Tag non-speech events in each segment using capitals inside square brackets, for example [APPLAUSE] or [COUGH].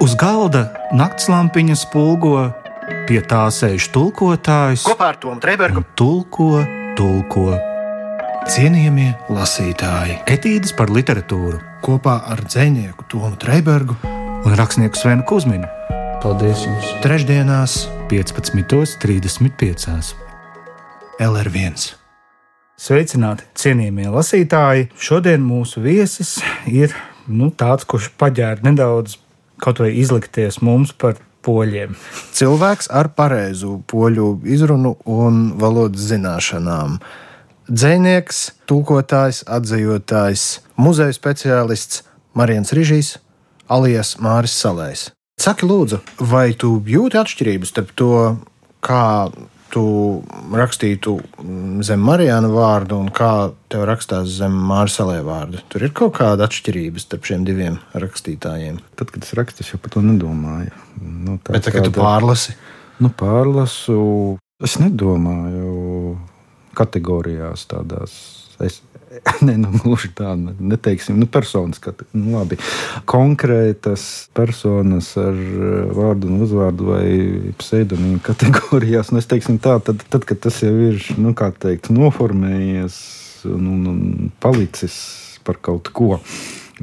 Uz galda naktslampiņa spulgo, pie tā sēž tulkotājs. Kopā ar Tomu Trēbergu tulko, tulko. Cienījamie lasītāji, etīdes par literatūru kopā ar dzinieku Tomu Trēbergu un rakstnieku Svenu Kusminu. Paldies jums! Trešdienās, 15.35. LR1. Sveicināti, cienījamie lasītāji! Šodien mūsu viesis ir nu, tāds, kurš paģēra nedaudz kaut vai izlikties mums par poļiem. [LAUGHS] Cilvēks ar pareizu poļu izrunu un valodas zināšanām. Dzēnieks, tulkotājs, atzījotājs, muzeja speciālists Marijans Rižīs, alias Māris Salējs. Saki, lūdzu, vai tu jūti atšķirības starp to, kā tu rakstītu zem Marijāna vārdu un kā tev rakstās zem Māra Salē vārdu. Tur ir kaut kāda atšķirība starp šiem diviem rakstītājiem. Tad, kad es rakstu, es jau par to nedomāju. Nu, Bet tagad, kad tu pārlasi? Nu, pārlasu, es nedomāju kategorijās tādās. Es, [LAUGHS] Nē, nu, gluži tā, neteiksim, nu, personas, nu, labi, konkrētas personas ar eh, vārdu un uzvārdu vai pseidonīmu kategorijās. Nu, es teiksim tā, tad, tad, kad tas jau ir, nu, kā teikt, noformējies un, un, un palicis par kaut ko,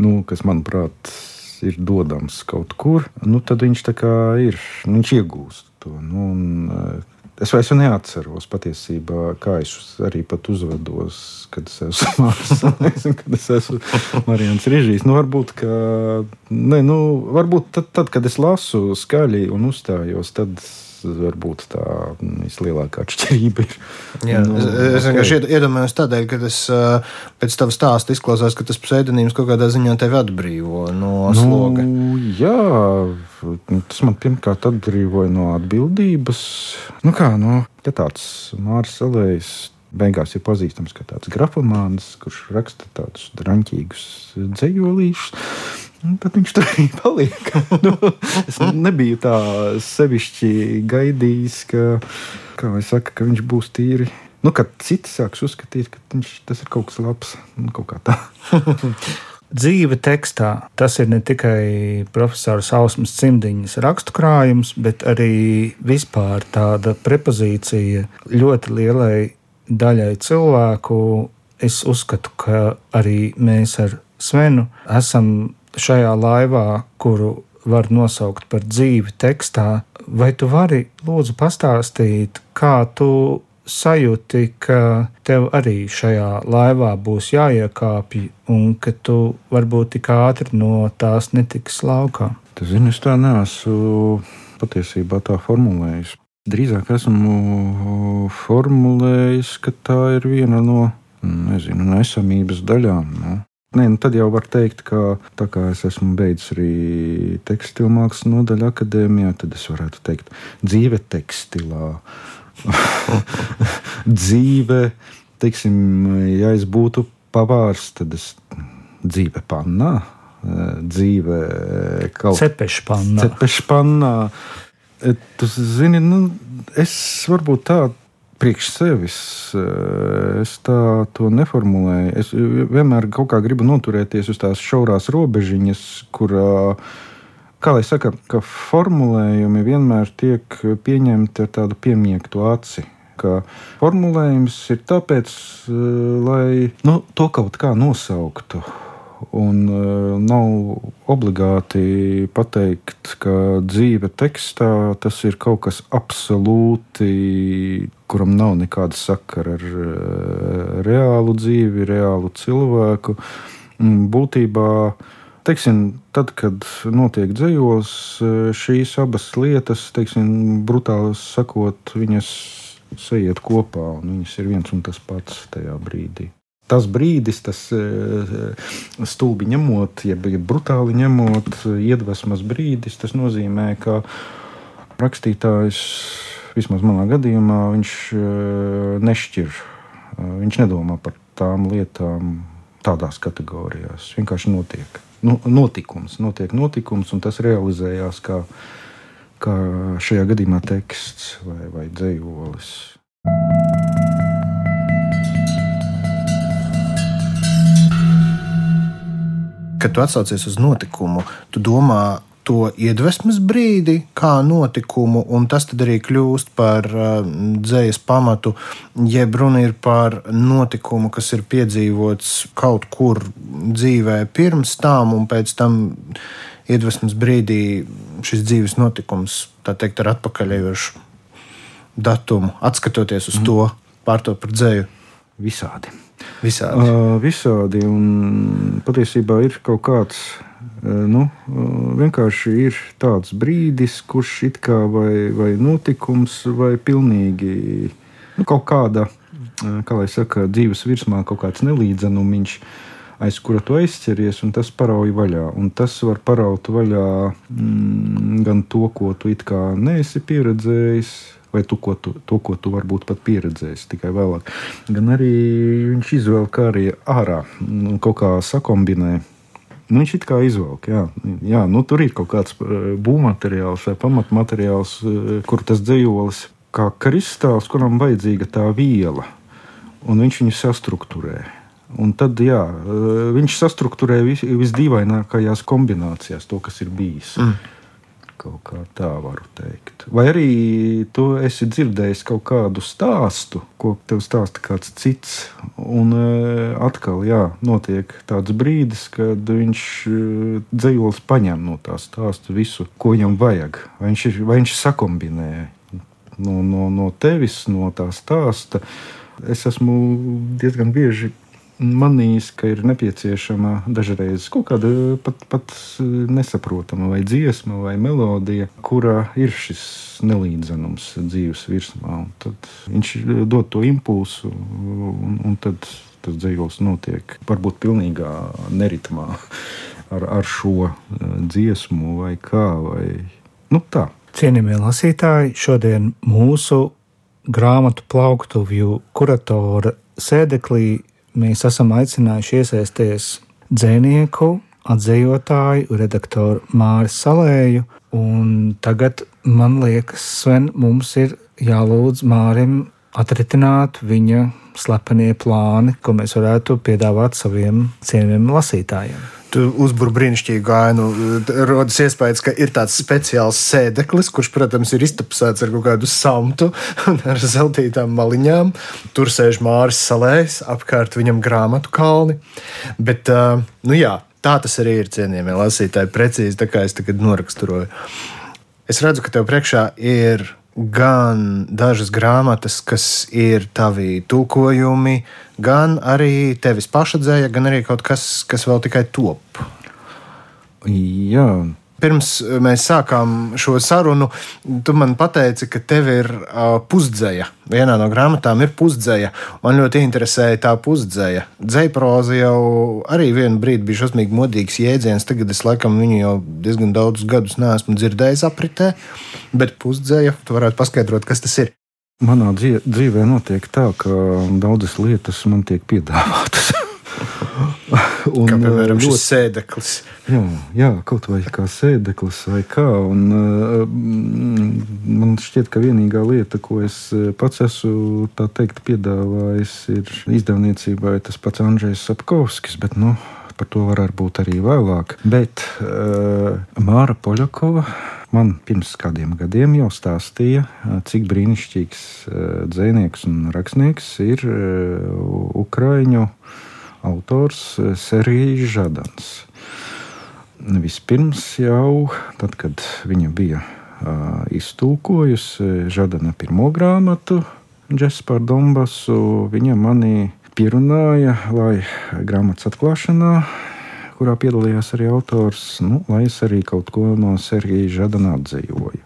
nu, kas, manuprāt, ir dodams kaut kur, nu, tad viņš tā kā ir, nu, viņš iegūst to. Nu, un, eh, Es vairs neatceros patiesībā, kā es arī uzvedos, kad es esmu [LAUGHS] Mārcis kad es esmu Marijans Rīžīs. Nu, varbūt, ka, ne, nu, varbūt tad, tad, kad es lasu skaļi un uzstājos, tad varbūt tā vislielākā atšķirība ir. Jā, nu, es, es vienkārši okay. iedomājos tādēļ, ka tas pēc tava stāsta izklausās, ka tas pseidonīms kaut kādā ziņā tevi atbrīvo no nu, sloga. Jā, tas man pirmkārt atbrīvoja no atbildības. Nu kā, nu, ja tāds Mārs Elējs beigās ir pazīstams kā tāds grafomāns, kurš raksta tādus drāmīgus dzējolīšus. Tad viņš tur arī [LAUGHS] paliek. nu, es nebiju tā sevišķi gaidījis, ka, kā vai saka, ka viņš būs tīri. Nu, kad citi sāks uzskatīt, ka viņš, tas ir kaut kas labs, nu, kaut kā tā. [LAUGHS] Dzīve tekstā tas ir ne tikai profesora Ausmas cimdiņas rakstu krājums, bet arī vispār tāda prepozīcija ļoti lielai daļai cilvēku. Es uzskatu, ka arī mēs ar Svenu esam šajā laivā, kuru var nosaukt par dzīvi tekstā, vai tu vari lūdzu pastāstīt, kā tu sajūti, ka tev arī šajā laivā būs jāiekāpj un ka tu varbūt tik ātri no tās netiks laukā? Tas, zini, es tā neesmu patiesībā tā formulējis. Drīzāk esmu formulējis, ka tā ir viena no nezinu, nesamības daļām. Ne? Nē, nu tad jau var teikt, ka tā kā es esmu beidzis arī tekstilu mākslas nodaļu akadēmijā, tad es varētu teikt, dzīve tekstilā. [LAUGHS] dzīve, teiksim, ja es būtu pavārs, tad es dzīve pannā, dzīve kaut kādā cepešpannā. cepešpannā. Tu zini, nu, es varbūt tādu priekš sevis eh, es to neformulēju. Es vienmēr kaut kā gribu noturēties uz tās šaurās robežiņas, kur, kā lai saka, ka formulējumi vienmēr tiek pieņemti ar tādu piemiektu aci. Formulējums ir tāpēc, eh, lai nu, to kaut kā nosauktu. Un uh, nav obligāti pateikt, ka dzīve tekstā tas ir kaut kas absolūti, kuram nav nekāda sakara ar uh, reālu dzīvi, reālu cilvēku. Būtībā, teiksim, tad, kad notiek dzējos, šīs abas lietas, teiksim, brutāli sakot, viņas sajiet kopā un viņas ir viens un tas pats tajā brīdī tas brīdis, tas e, stulbi ņemot, jeb ja brutāli ņemot, iedvesmas brīdis, tas nozīmē, ka rakstītājs, vismaz manā gadījumā, viņš e, nešķir, viņš nedomā par tām lietām tādās kategorijās. Vienkārši notiek. Nu, notikums, notiek notikums, un tas realizējās kā, kā šajā gadījumā teksts vai, vai dzējolis. Kad tu atsaucies uz notikumu, tu domā to iedvesmas brīdi, kā notikumu, un tas arī kļūst par uh, dzīslas pamatu, jeb runa ir par notikumu, kas ir piedzīvots kaut kur dzīvē pirms tam, un pēc tam iedvesmas brīdī šis dzīves notikums, tā teikt, ar atpakaļējošu datumu, atskatoties uz mm. to, pārto par dzēju. Visādi. Visādi. Uh, visādi. Un patiesībā ir kaut kāds. Nu, vienkārši ir tāds brīdis, kurš it kā vai, vai notikums, vai pilnīgi nu, kaut kāda, kā lai saka, dzīves virsmā kaut kāds nelīdzenumiņš, aiz kura tu aizķeries, un tas parauj vaļā. Un tas var paraut vaļā mm, gan to, ko tu it kā neesi pieredzējis, vai tu, ko tu, to, ko tu varbūt pat pieredzēsi tikai vēlāk. Gan arī viņš izvēlējās arī ārā, nu, kaut kā sakombinē. Nu, viņš it kā izvelk, jā, jā nu, tur ir kaut kāds eh, būvmateriāls vai pamatmateriāls, eh, kur tas dzīslis kā kristāls, kuram vajadzīga tā viela, un viņš viņu sastruktūrē. Un tad jā, eh, viņš sastruktūrē vis, visdīvainākajās kombinācijās to, kas ir bijis. Mm. Kaut kā tā varu teikt. Vai arī tu esi dzirdējis kaut kādu stāstu, ko tev stāsta kāds cits, un uh, atkal jā, notiek tāds brīdis, kad viņš uh, dzējols paņem no tā stāsta visu, ko viņam vajag. Vai viņš, ir, vai viņš sakombinē no, no, no tevis, no tā stāsta. Es esmu diezgan bieži manīs, ka ir nepieciešama dažreiz kaut kāda pat, pat nesaprotama vai dziesma vai melodija, kura ir šis nelīdzenums dzīves virsmā. Tad viņš dod to impulsu, un, un tad tas dzīslis notiek varbūt pilnīgā neritmā ar, ar šo dziesmu vai kā. Vai, nu tā. Cienījamie lasītāji, šodien mūsu grāmatu plauktuvju kuratora sēdeklī mēs esam aicinājuši iesaisties dzinieku, atzējotāju, redaktoru Māris Salēju. Tagad, man liekas, Sven, mums ir jālūdz Mārim atritināt viņa slepenie plāni, ko mēs varētu piedāvāt saviem cienījumiem lasītājiem tu uzbūri brīnišķīgu ainu. Rodas iespējas, ka ir tāds speciāls sēdeklis, kurš, protams, ir iztapsēts ar kaut kādu samtu un ar zeltītām maliņām. Tur sēž Māris Salējs, apkārt viņam grāmatu kalni. Bet, nu jā, tā tas arī ir cienījamie lasītāji, precīzi tā kā es tagad noraksturoju. Es redzu, ka tev priekšā ir gan dažas grāmatas, kas ir tavi tulkojumi, gan arī tevis paša dzēja, gan arī kaut kas, kas vēl tikai top. Jā, Pirms mēs sākām šo sarunu, tu man teici, ka tev ir uh, pusdzeja. Vienā no grāmatām ir pusdzeja. Man ļoti interesēja tā pusdzeja. Dzēproza jau arī vienu brīdi bija šausmīgi modīgs jēdziens. Tagad es laikam viņu jau diezgan daudzus gadus neesmu dzirdējis apritē, bet pusdzeja, tu varētu paskaidrot, kas tas ir. Manā dzīvē notiek tā, ka daudzas lietas man tiek piedāvātas. [LAUGHS] Un, kā piemēram šis ļoti, sēdeklis. Jā, jā, kaut vai kā sēdeklis vai kā. Un, man šķiet, ka vienīgā lieta, ko es pats esmu teikt, piedāvājis, ir izdevniecībai tas pats Andrzejs Sapkovskis. Bet, nu, par to var būt arī vēlāk. Bet uh, Māra Poļakova man pirms kādiem gadiem jau stāstīja, cik brīnišķīgs uh, dzinieks un rakstnieks ir uh, Ukraiņu autors eh, Sergejs Žadans. Vispirms jau tad, kad viņa bija uh, iztulkojusi Žadana pirmo grāmatu, Džeks par Donbasu, viņa mani pierunāja, lai grāmatas atklāšanā, kurā piedalījās arī autors, nu, lai es arī kaut ko no Sergeja Žadana atzīvoju.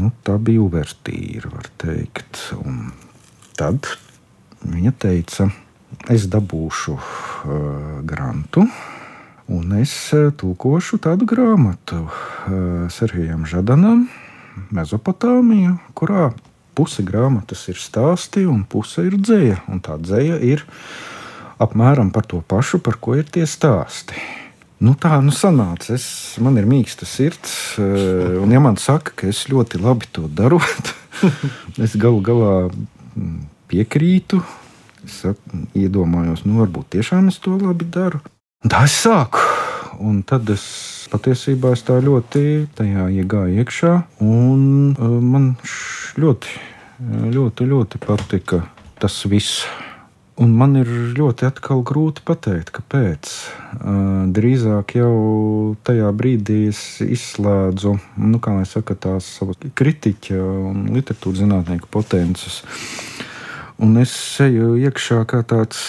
Nu, tā bija uvertīra, var teikt. Un tad viņa teica, ka es dabūšu uh, grantu. Un es uh, tulkošu tādu grāmatu uh, Sergejam Žadanam, Mezopotāmija, kurā puse grāmatas ir stāsti un puse ir dzēja. Un tā dzēja ir apmēram par to pašu, par ko ir tie stāsti. Nu, tā nu sanāca. Es, man ir mīksta sirds, un ja man saka, ka es ļoti labi to daru, [LAUGHS] es galu galā mm, piekrītu. Es iedomājos, nu, varbūt tiešām es to labi daru. Tā es sāku. Un tad es patiesībā es tā ļoti tajā iegāju iekšā, un man ļoti, ļoti, ļoti patika tas viss. Un man ir ļoti grūti pateikt, kāpēc. Drīzāk jau tajā brīdī es izslēdzu nu, saka, tās savas kritiķa un literatūras zinātnieku potences. Un es eju iekšā kā tāds,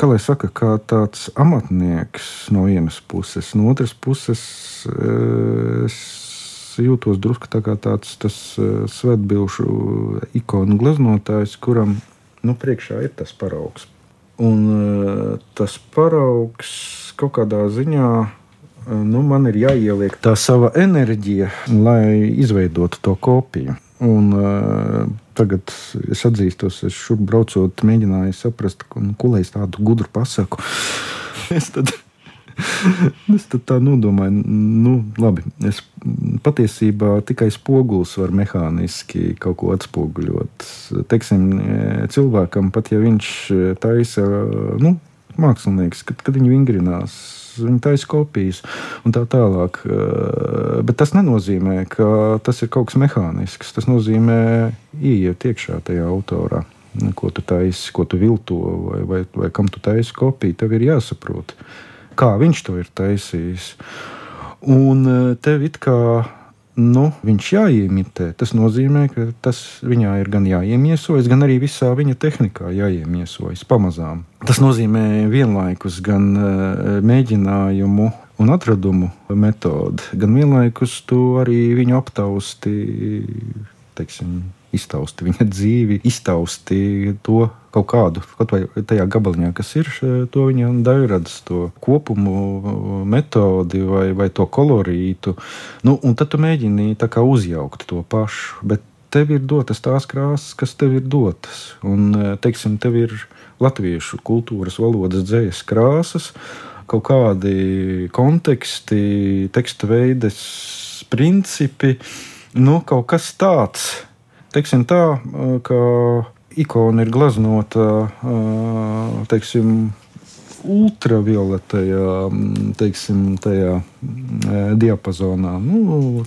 kā lai saka, kā tāds amatnieks no vienas puses, no otras puses. Es jūtos drusku tā kā tāds svētbilšu ikonu glaznotājs, kuram nu, priekšā ir tas paraugs. Un uh, tas paraugs kaut kādā ziņā nu, man ir jāieliek tā sava enerģija, lai izveidotu to kopiju. Un, uh, tagad es atzīstos, es šurp braucot, mēģināju saprast, nu, ko lai es tādu gudru pasaku. [LAUGHS] es tad es tā nodomāju, nu, labi. Es patiesībā tikai spogulis var mehāniski kaut ko atspoguļot. Teiksim, cilvēkam, pat ja viņš taisa, nu, mākslinieks, kad, kad viņi vingrinās. Viņa taisa kopijas un tā tālāk. Bet tas nenozīmē, ka tas ir kaut kas mehānisks. Tas nozīmē ieiet iekšā tajā autorā ko tu taisi, ko tu vilto, vai, vai, vai kam tu taisi kopiju. Tev ir jāsaprot, kā viņš to ir taisījis. Un tev it kā nu, viņš jāimitē. Tas nozīmē, ka tas viņā ir gan jāiemiesojas, gan arī visā viņa tehnikā jāiemiesojas pamazām. Tas nozīmē vienlaikus gan uh, mēģinājumu un atradumu metodi, gan vienlaikus tu arī viņu aptausti, teiksim, iztausti viņa dzīvi, iztausti to kaut kādu, kaut vai tajā gabaliņā, kas ir, to viņa daļradas, to kopumu, metodi vai, vai to kolorītu. Nu, un tad tu mēģini uzjaukt to pašu. Bet tev ir dotas tās krāsas, kas tev ir dotas. Un, teiksim, tev ir latviešu kultūras, valodas, dzējas krāsas, kaut kādi konteksti, teksta veides, principi, nu, kaut kas tāds teiksim tā, ka ikona ir glaznota teiksim, ultravioletajā teiksim, tajā, diapazonā. Nu,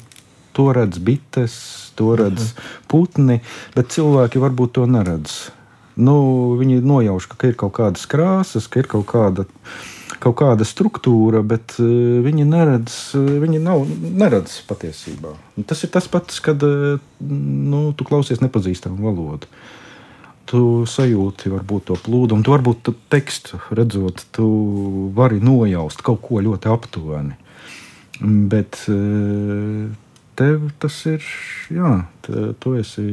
to redz bites, to redz mhm. putni, bet cilvēki varbūt to neredz. Nu, viņi nojauš, ka ir kaut kādas krāsas, ka ir kaut kāda kaut kāda struktūra, bet uh, viņi neredz, uh, viņi nav, neredz patiesībā. Tas ir tas pats, kad uh, nu, tu klausies nepazīstamu valodu. Tu sajūti varbūt to plūdu, un tu varbūt tekstu redzot, tu vari nojaust kaut ko ļoti aptuveni. Bet tev tas ir, jā, tu esi,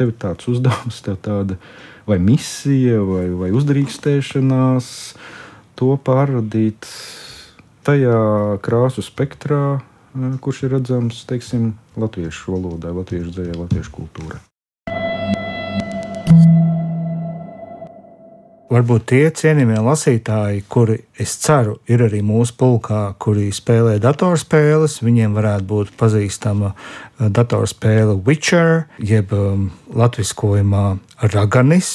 tev ir tāds uzdevums, tev tāda vai misija, vai, vai uzdrīkstēšanās, uh, to pārradīt tajā krāsu spektrā, eh, kurš ir redzams teiksim, latviešu valodā, latviešu dzējā, latviešu kultūrā. Varbūt tie cienījamie lasītāji, kuri, es ceru, ir arī mūsu pulkā, kuri spēlē datorspēles, viņiem varētu būt pazīstama eh, datorspēle Witcher, jeb um, latviskojumā Raganis.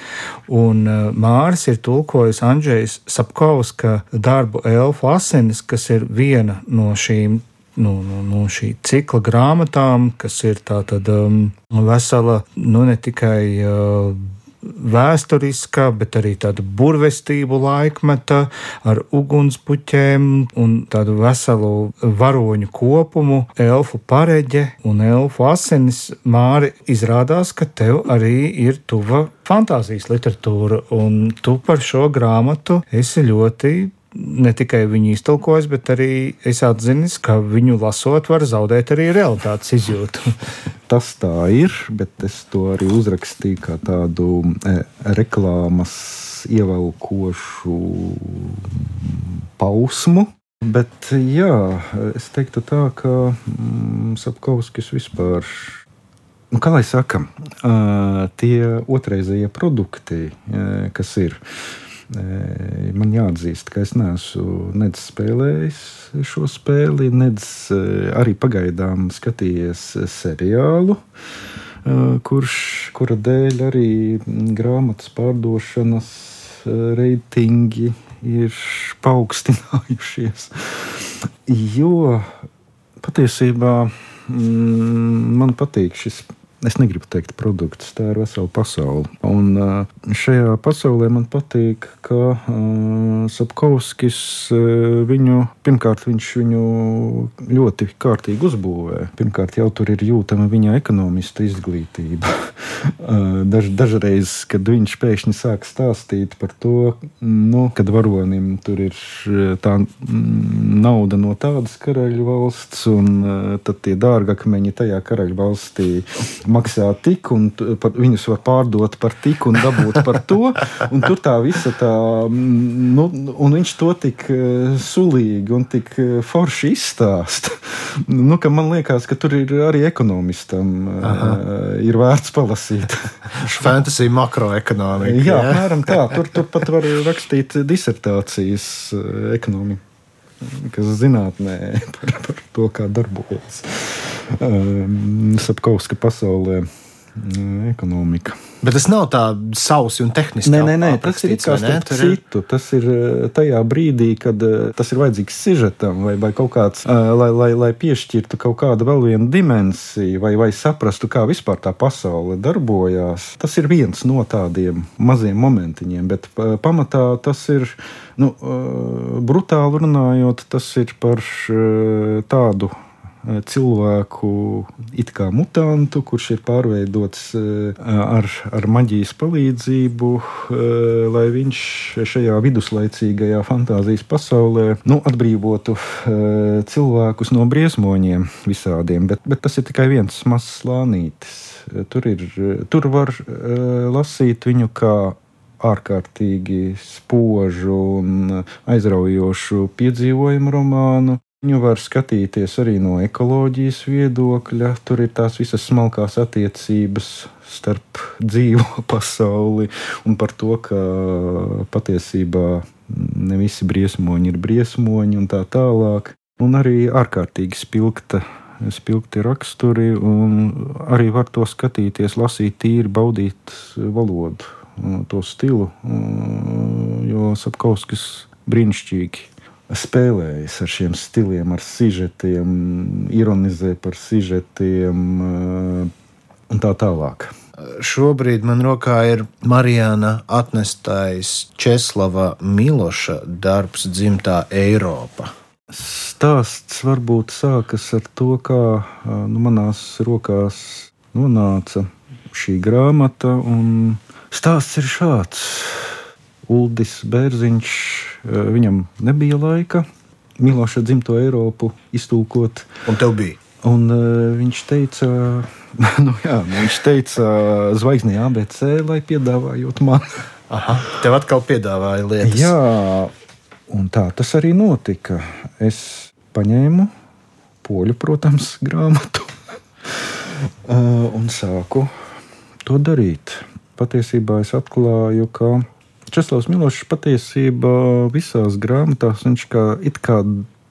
[LAUGHS] un uh, Māris ir tulkojis Andrzejs Sapkovska darbu Elfu asinis, kas ir viena no šīm no, no, no šī cikla grāmatām, kas ir tāda um, vesela, nu ne tikai uh, vēsturiskā, bet arī tāda burvestību laikmeta ar ugunspuķiem un tādu veselu varoņu kopumu, elfu pareģe un elfu asinis. Māri izrādās, ka tev arī ir tuva fantāzijas literatūra, un tu par šo grāmatu esi ļoti ne tikai viņu iztulkojis, bet arī es atzinis, ka viņu lasot, var zaudēt arī realitātes izjūtu. [LAUGHS] Tas tā ir, bet es to arī uzrakstīju kā tādu e, reklāmas ievelkošu pausmu. Bet, jā, es teiktu tā, ka mm, Sapkauskis vispār nu, kā lai saka, tie otrreizējie produkti, kas ir, Man jāatzīst, ka es neesmu nec spēlējis šo spēli, nec arī pagaidām skatījies seriālu, kurš, kura dēļ arī grāmatas pārdošanas reitingi ir paaugstinājušies. Jo patiesībā mm, man patīk šis es negribu teikt, produkts, tā ir vesela pasaule. Un šajā pasaulē man patīk, ka Sapkovskis viņu, pirmkārt, viņš viņu ļoti kārtīgi uzbūvē. Pirmkārt, jau tur ir jūtama viņa ekonomista izglītība. [LAUGHS] Daž, dažreiz, kad viņš pēkšņi sāk stāstīt par to, nu, kad varonim tur ir tā nauda no tādas karaļu valsts, un tad tie dārgakmeņi tajā karaļu valstī maksā tik, un par, viņus var pārdot par tik un dabūt par to. Tur tā visa tā, nu, un viņš to tik e, sulīgi un tik e, forši izstāsta. [LAUGHS] Nu, man liekas, ka tur ir arī ekonomistam e, Aha. ir vērts palasīt. [LAUGHS] Fantasy makroekonomika. Jā, apmēram tā. Tur, tur pat var rakstīt disertācijas ekonomiku kas zinātnē [LAUGHS] par, par to, kā darbojas Sapkauska pasaulē mm, ekonomika. Bet tas nav tā sausi un tehniski. Nē, nē, nē tas ir kā starp citu. Tas ir eh, tajā brīdī, kad eh, tas ir vajadzīgs sižetam vai, vai kaut kāds, eh, lai, lai, lai piešķirtu kaut kādu vēl vienu dimensiju vai, vai saprastu, kā vispār tā pasaule darbojās. Tas ir viens no tādiem maziem momentiņiem, bet pamatā tas ir, nu, brutāli runājot, tas ir par tādu Eh, cilvēku it kā mutantu, kurš ir pārveidots eh, ar, ar maģijas palīdzību, eh, lai viņš šajā viduslaicīgajā fantāzijas pasaulē nu, atbrīvotu cilvēkus no briesmoņiem visādiem. Bet, bet tas ir tikai viens mazs slānītis. Tur, ir, tur var lasīt viņu kā ārkārtīgi spožu un aizraujošu piedzīvojumu romānu, Viņu var skatīties arī no ekoloģijas viedokļa. Tur ir tās visas smalkās attiecības starp [LAUGHS] dzīvo pasauli un par to, ka patiesībā ne visi briesmoņi ir briesmoņi un tā tālāk. Un arī ārkārtīgi spilgta, spilgti raksturi, un arī var to skatīties, lasīt tīri, baudīt valodu, to stilu, jo Sapkauskis brīnišķīgi spēlējas ar šiem stiliem, ar sižetiem, ironizē par sižetiem eh, un tā tālāk. Šobrīd man rokā ir Marijāna atnestais Česlava Miloša darbs dzimtā Eiropa. Stāsts varbūt sākas ar to, kā eh, nu, manās rokās nonāca šī grāmata. Stāsts ir šāds. Uldis Bērziņš, eh, viņam nebija laika Miloša dzimto Eiropu iztūkot. Un tev bija? Un, uh, viņš teica, [LAUGHS] nu, jā, viņš teica, zvaigznē ABC, lai piedāvājot man. Aha, tev atkal piedāvāja lietas. Jā, un tā tas arī notika. Es paņēmu poļu, protams, grāmatu uh, [LAUGHS] un sāku to darīt. Patiesībā es atklāju, ka Česlavs Milošs patiesībā visās grāmatās viņš kā, kā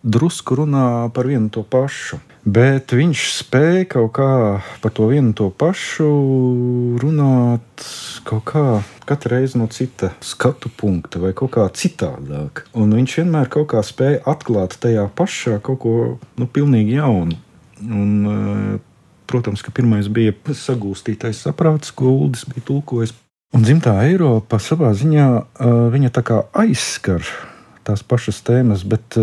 drusku runā par vienu to pašu. Bet viņš spēja kaut kā par to vienu to pašu runāt kaut kā katru reizi no cita skatu punkta vai kaut kā citādāk. Un viņš vienmēr kaut kā spēja atklāt tajā pašā kaut ko nu, pilnīgi jaunu. Un, eh, protams, ka pirmais bija sagūstītais saprāts, ko Uldis bija tulkojis Un dzimtā Eiropa savā ziņā viņa aizskar tās pašas tēmas, bet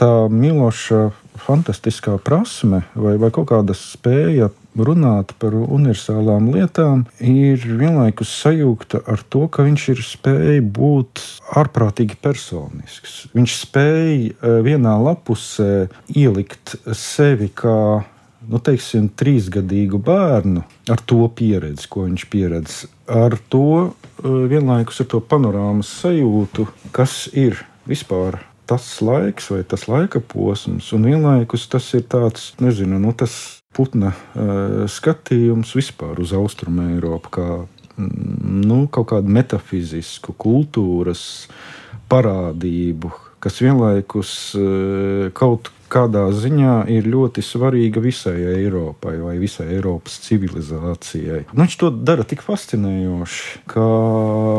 tā Miloša fantastiskā prasme vai, vai kaut kāda spēja runāt par universālām lietām, ir vienlaikus sajūta ar to, ka viņš ir spējis būt ārprātīgi personisks. Viņš spēja vienā lapusē ielikt sevi kā nu, teiksim, trīsgadīgu bērnu ar to pieredzi, ko viņš pieredz, ar to eh, vienlaikus ar to panorāmas sajūtu, kas ir vispār tas laiks vai tas laika posms, un vienlaikus tas ir tāds, nezinu, nu, tas putna uh, skatījums vispār uz Austrumu Eiropu, kā mm, nu, kaut kādu metafizisku kultūras parādību, kas vienlaikus uh, kaut kādā ziņā ir ļoti svarīga visai Eiropai vai visai Eiropas civilizācijai. Nu, viņš to dara tik fascinējoši, ka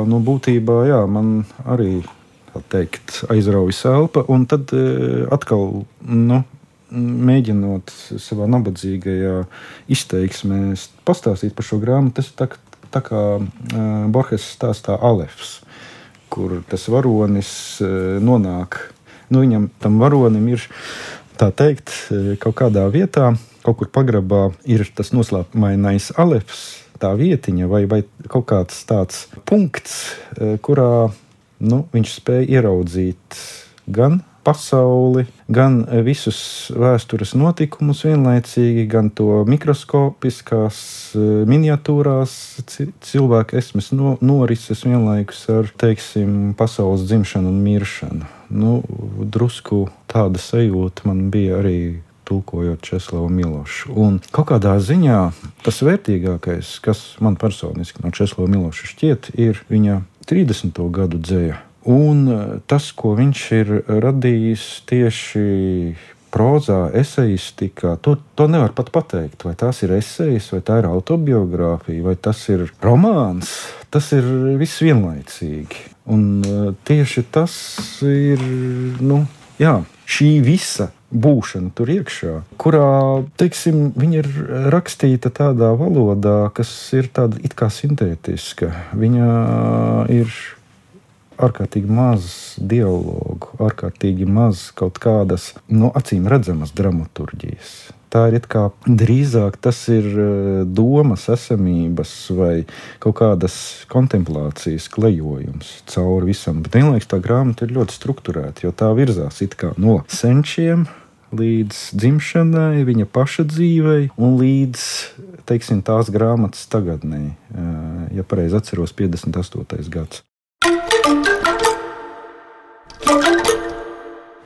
nu, būtībā jā, man arī teikt, aizraujas elpa, un tad atkal. Nu, Mēģinot savā nabadzīgajā izteiksmē pastāstīt par šo grāmatu, tas ir tā, tā kā uh, Borges stāstā Alefs, kur tas varonis uh, nonāk. Nu, viņam tam varonim ir tā teikt, kaut kādā vietā, kaut kur pagrabā ir tas noslēpumainais Alefs, tā vietiņa vai, vai kaut kāds tāds punkts, e, kurā nu, viņš spēja ieraudzīt gan pasauli, gan visus vēstures notikumus vienlaicīgi, gan to mikroskopiskās e, miniatūrās cilvēka esmes no, norises vienlaikus ar, teiksim, pasaules dzimšanu un miršanu. Nu, drusku tāda sajūta man bija arī tulkojot Česlavu Milošu. Un kaut kādā ziņā tas vērtīgākais, kas man personiski no Česlava Miloša šķiet, ir viņa 30. gadu dzēja. Un e, tas, ko viņš ir radījis tieši prozā, eseistikā, to, to nevar pat pateikt. Vai tās ir esejas, vai tā ir autobiogrāfija, vai tas ir romāns. Tas ir viss vienlaicīgi. Un e, tieši tas ir nu, jā, šī visa būšana tur iekšā, kurā teiksim, viņa ir rakstīta tādā valodā, kas ir tāda it kā sintētiska. Viņa ir ārkārtīgi maz dialogu, ārkārtīgi maz kaut kādas no nu, acīm redzamas dramaturgijas. Tā ir drīzāk tas ir eh, domas, esamības vai kaut kādas kontemplācijas klejojums cauri visam. Bet vienlaikus tā grāmata ir ļoti strukturēta, jo tā virzās no senčiem līdz dzimšanai, viņa paša dzīvei un līdz teiksim, tās grāmatas tagadnē, eh, ja pareizi atceros, 58. gadsimta.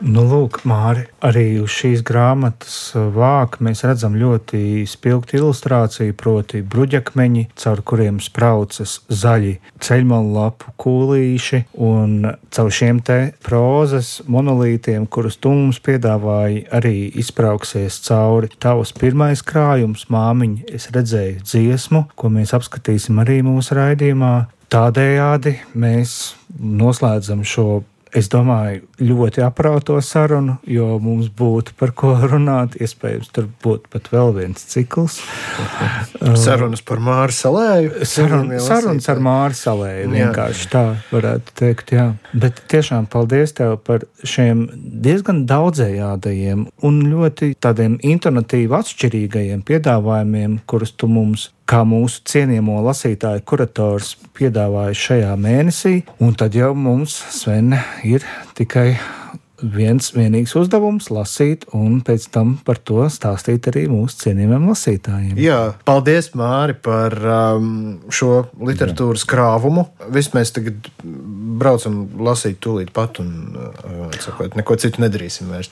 Nu, lūk, Māri, arī uz šīs grāmatas uh, vāka mēs redzam ļoti spilgtu ilustrāciju, proti, bruģakmeņi, caur kuriem spraucas zaļi ceļmalu lapu kūlīši, un caur šiem te prozas monolītiem, kurus tu mums piedāvāji, arī izbrauksies cauri tavs pirmais krājums, māmiņa. Es redzēju dziesmu, ko mēs apskatīsim arī mūsu raidījumā. Tādējādi mēs noslēdzam šo es domāju, ļoti aprauto sarunu, jo mums būtu par ko runāt. Iespējams, tur būtu pat vēl viens cikls. [LAUGHS] Sarunas par Māru Salēju. Sarun, sarunas ar Māru Salēju. Vienkārši tā varētu teikt. Jā. Bet tiešām paldies tev par šiem diezgan daudzējādajiem un ļoti tādiem intonatīvi atšķirīgajiem piedāvājumiem, kurus tu mums kā mūsu cienījamo lasītāju kurators piedāvāja šajā mēnesī, un tad jau mums, Sven, ir tikai viens vienīgs uzdevums - lasīt, un pēc tam par to stāstīt arī mūsu cienījamiem lasītājiem. Jā, paldies, Māri, par um, šo literatūras krāvumu. Viss mēs tagad braucam lasīt tūlīt pat, un uh, sakot, neko citu nedarīsim vairs.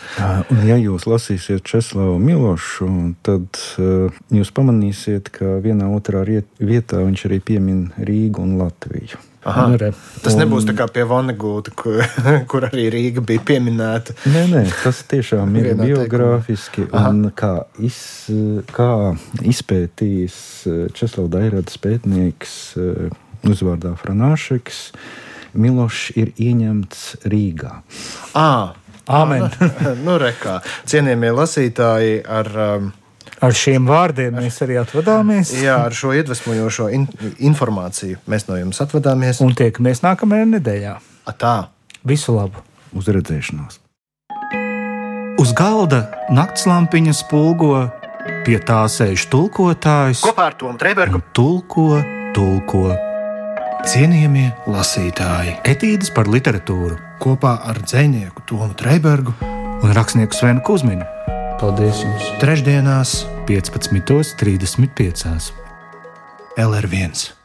Un, ja jūs lasīsiet Česlavu Milošu, tad uh, jūs pamanīsiet, ka vienā otrā vietā viņš arī piemin Rīgu un Latviju. Aha, re. Tas un... nebūs tā kā pie Vanagūta, kur, [LAUGHS] kur arī Rīga bija pieminēta. Nē, nē tas tiešām ir biogrāfiski. Kā, iz, kā izpētījis eh, Česlavs Dairāds pētnieks eh, uzvārdā Franāšeks, Milošs ir ieņemts Rīgā. À, Āmen. [LAUGHS] nu, rekā. Cienījamie lasītāji ar um, Ar šiem vārdiem mēs arī atvadāmies. [LAUGHS] Jā, ar šo iedvesmojošo in informāciju mēs no jums atvadāmies. Un tiekamies nākamajā nedēļā. A tā. Visu labu! Uz redzēšanos! Uz galda naktslampiņa spulgo, pie tā sēž tulkotājs. Kopā ar Tomu Trēbergu. Tulko, tulko. Cienījamie lasītāji! Etīdes par literatūru kopā ar dzinieku Tomu Trēbergu un rakstnieku Svenu Kusminu. Paldies jums! Trešdienās, 15.35. LR1.